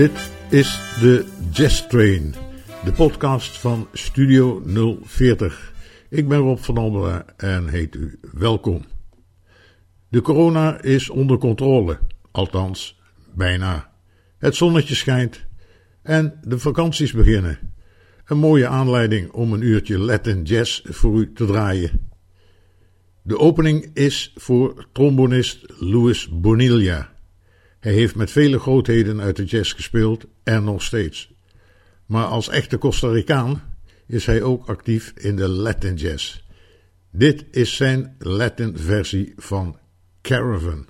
Dit is de Jazz Train, de podcast van Studio 040. Ik ben Rob van Almela en heet u welkom. De corona is onder controle, althans bijna. Het zonnetje schijnt en de vakanties beginnen. Een mooie aanleiding om een uurtje Latin Jazz voor u te draaien. De opening is voor trombonist Louis Bonilla. Hij heeft met vele grootheden uit de jazz gespeeld en nog steeds. Maar als echte Costa Ricaan is hij ook actief in de Latin jazz. Dit is zijn Latin versie van Caravan.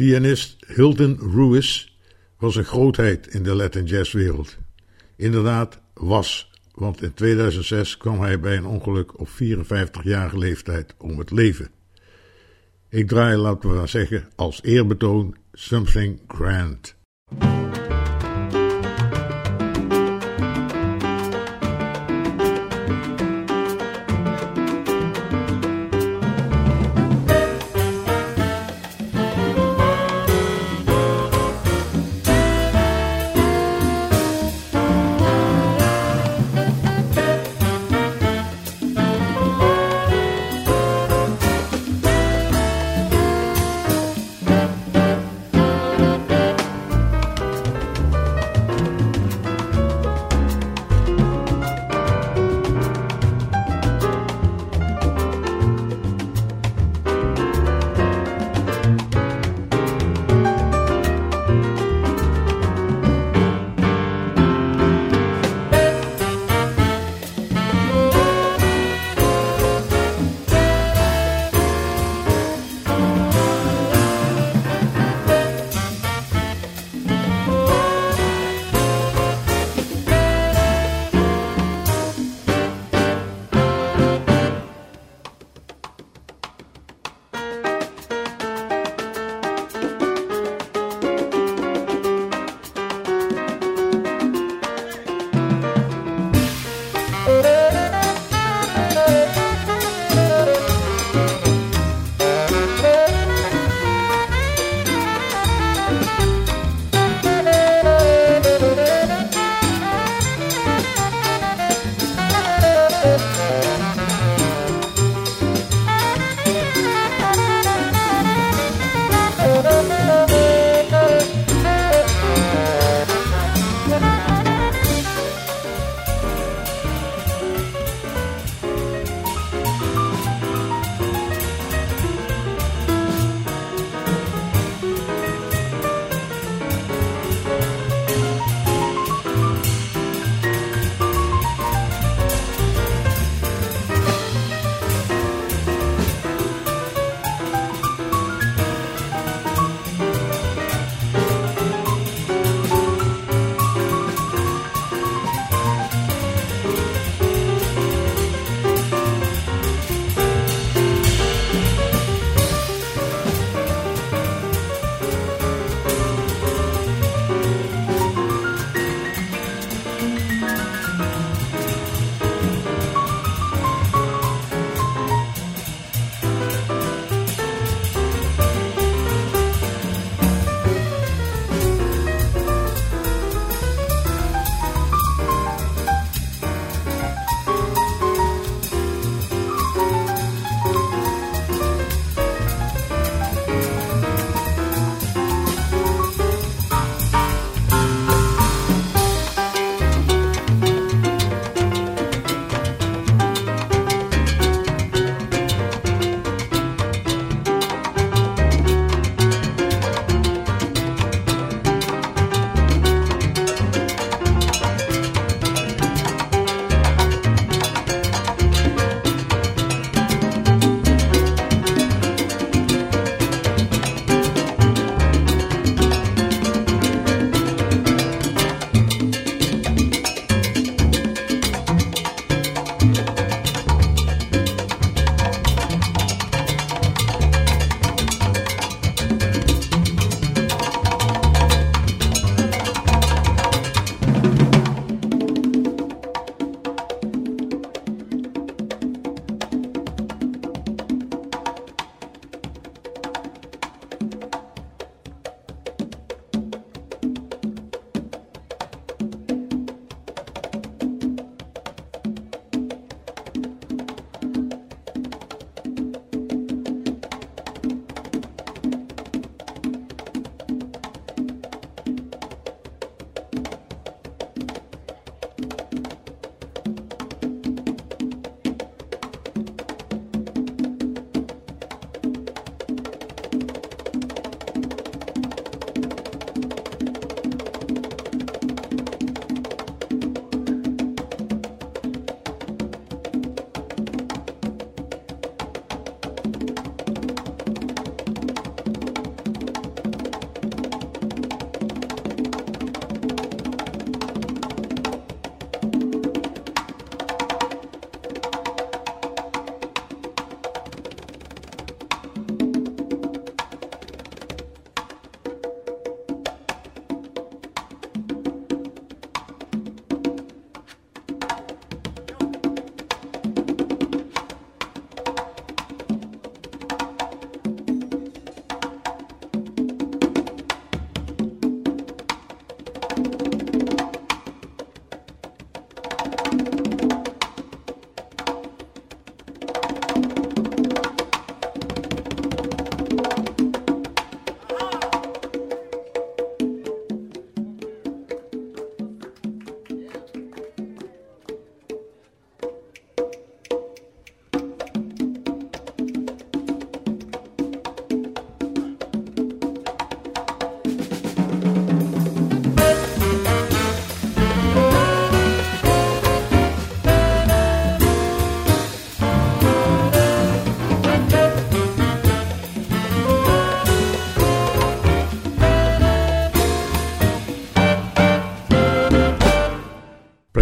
Pianist Hilton Ruiz was een grootheid in de Latin jazzwereld. Inderdaad, was, want in 2006 kwam hij bij een ongeluk op 54-jarige leeftijd om het leven. Ik draai, laten we maar zeggen, als eerbetoon Something Grand.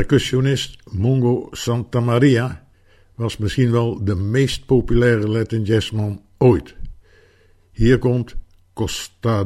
Percussionist Mongo Santamaria was misschien wel de meest populaire Latin jazzman ooit. Hier komt Costa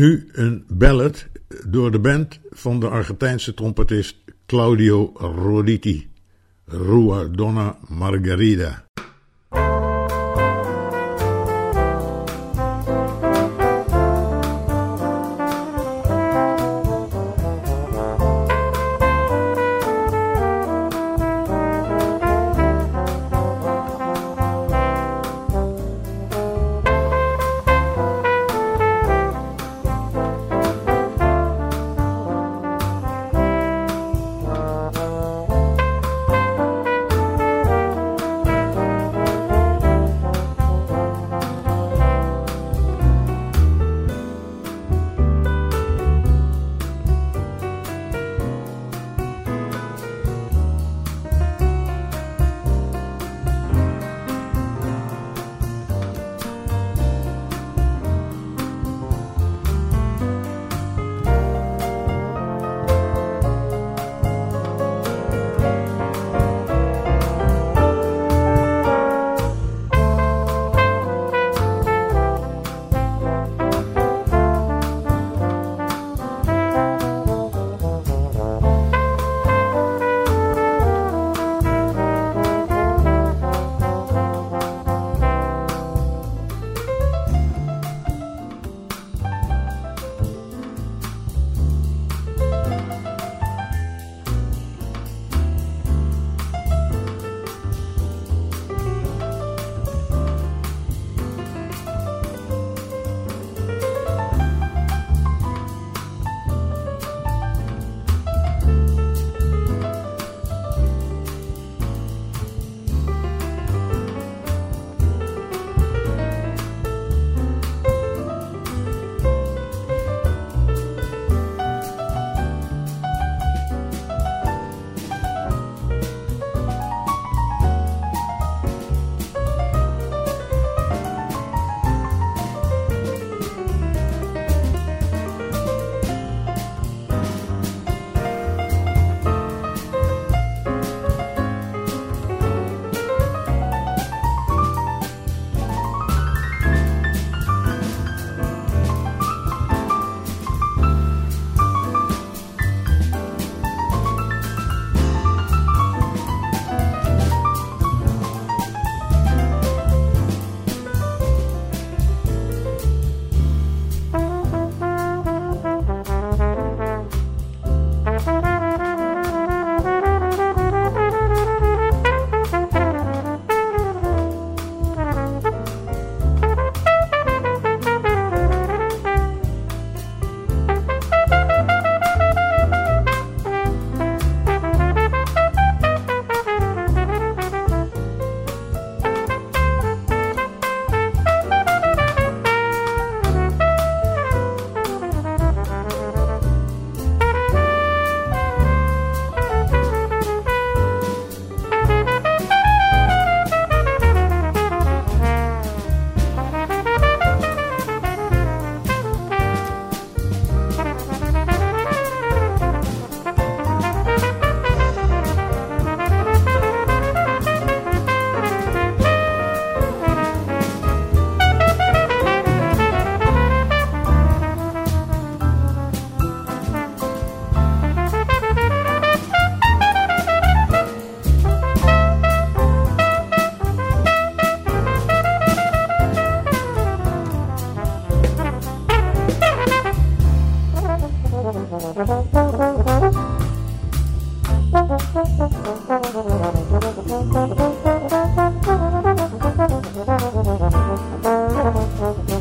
Nu een ballad door de band van de Argentijnse trompetist Claudio Roditi, Rua Donna Margarida.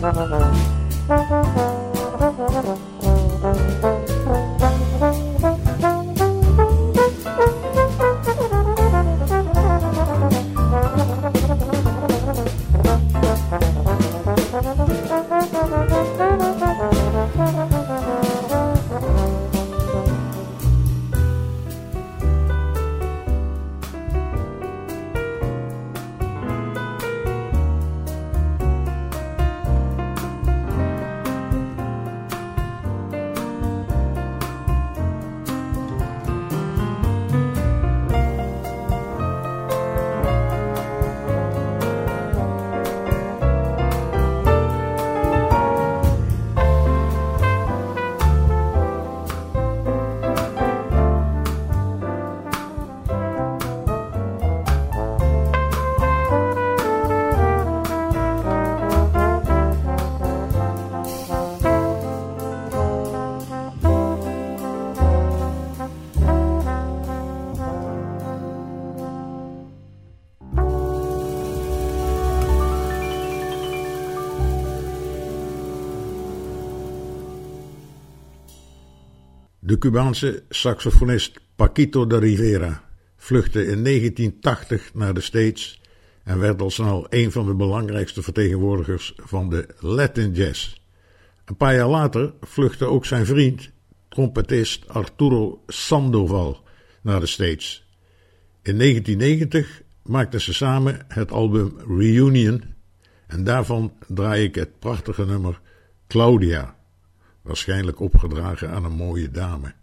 Thank you. Cubaanse saxofonist Paquito de Rivera vluchtte in 1980 naar de States en werd al snel een van de belangrijkste vertegenwoordigers van de Latin jazz. Een paar jaar later vluchtte ook zijn vriend, trompetist Arturo Sandoval, naar de States. In 1990 maakten ze samen het album Reunion en daarvan draai ik het prachtige nummer Claudia, waarschijnlijk opgedragen aan een mooie dame.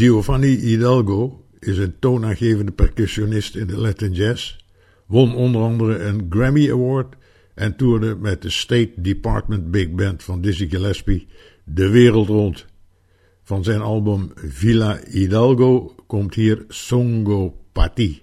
Giovanni Hidalgo is een toonaangevende percussionist in de Latin jazz, won onder andere een Grammy Award en toerde met de State Department Big Band van Dizzy Gillespie de wereld rond. Van zijn album Villa Hidalgo komt hier Songo Pati.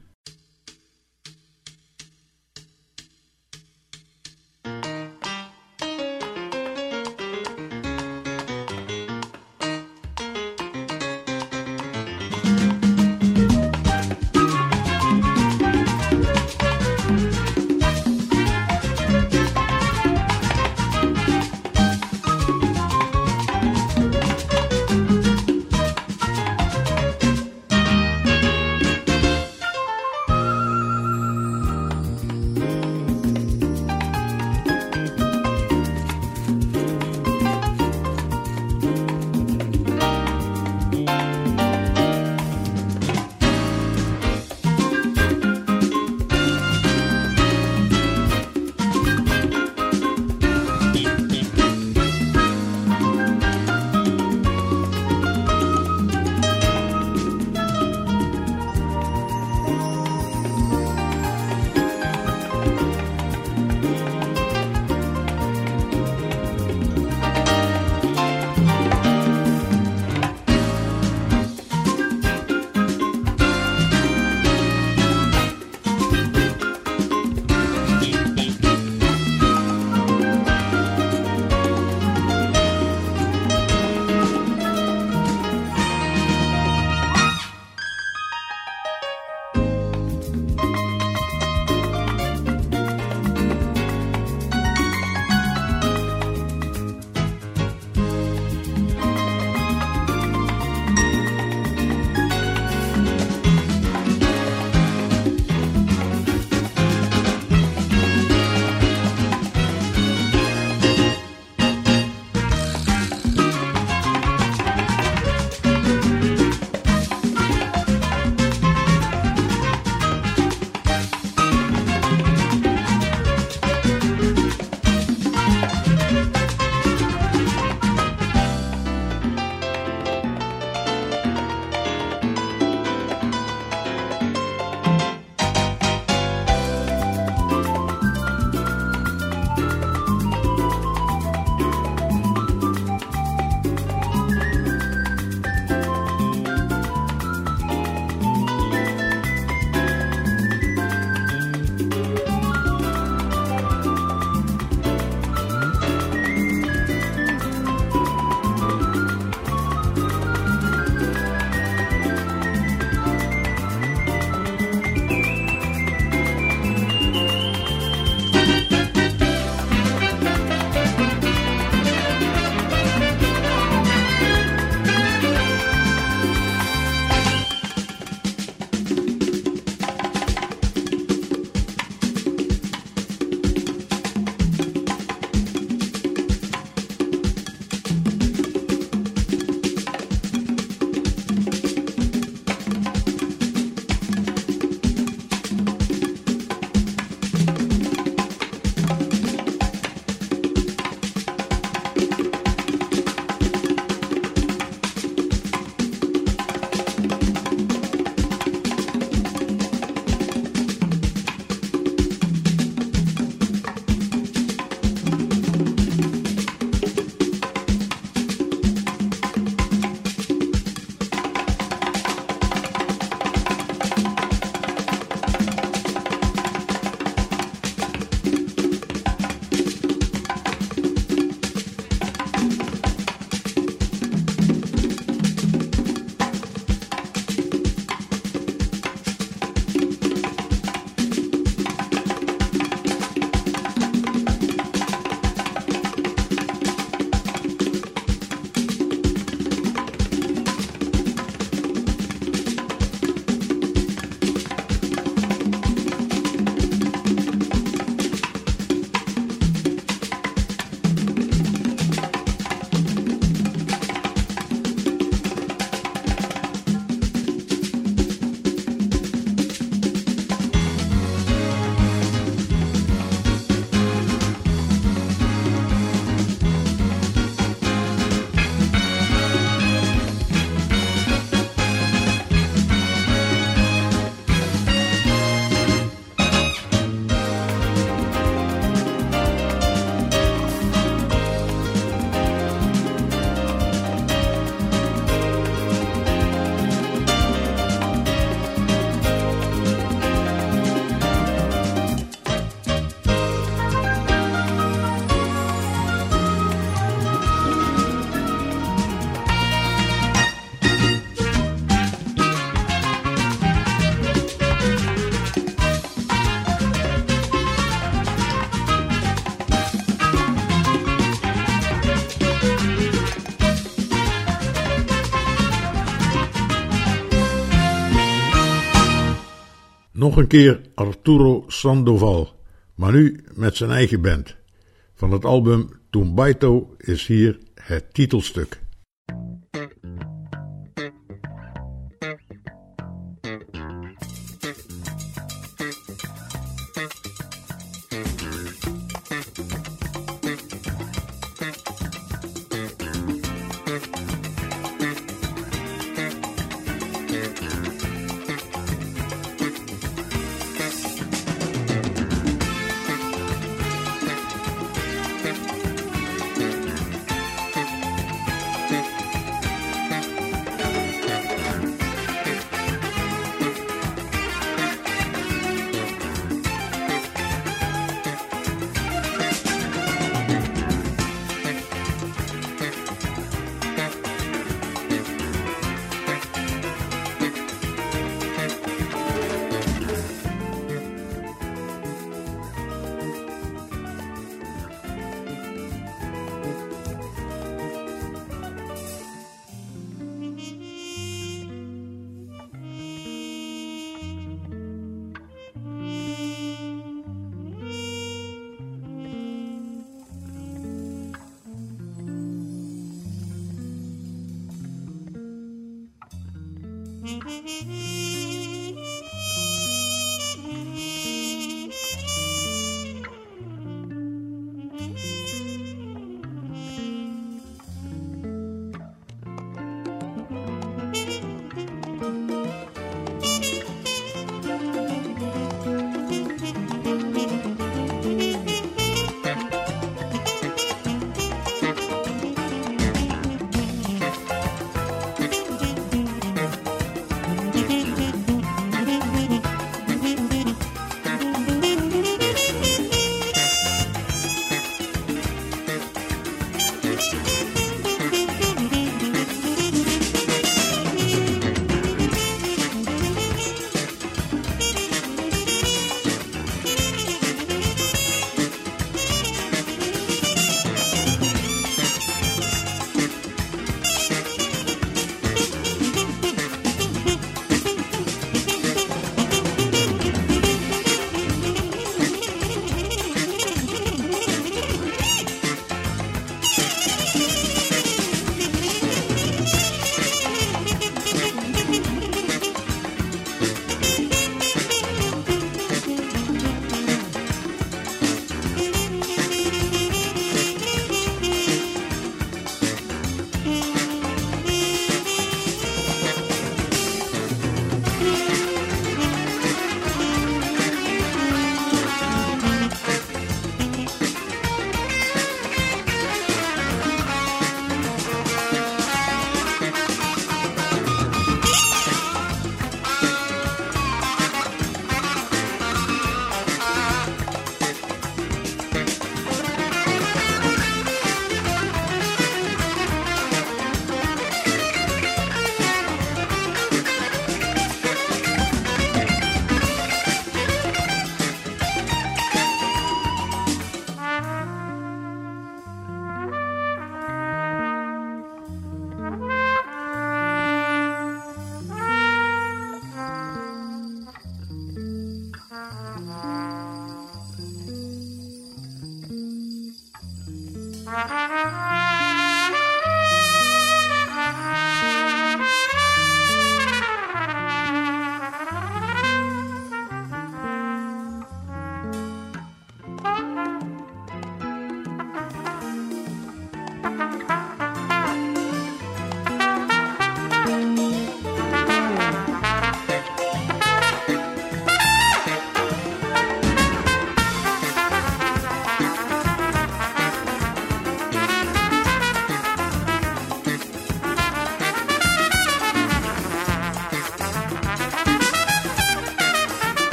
Nog een keer Arturo Sandoval, maar nu met zijn eigen band. Van het album Tumbaito is hier het titelstuk.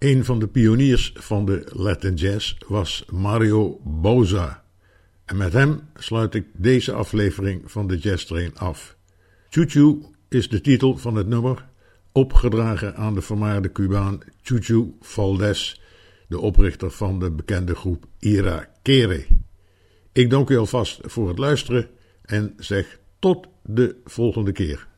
Een van de pioniers van de Latin Jazz was Mario Boza. En met hem sluit ik deze aflevering van de Jazz Train af. Choo is de titel van het nummer, opgedragen aan de vermaarde Cubaan Chuchu Valdez, de oprichter van de bekende groep Ira Kere. Ik dank u alvast voor het luisteren en zeg tot de volgende keer.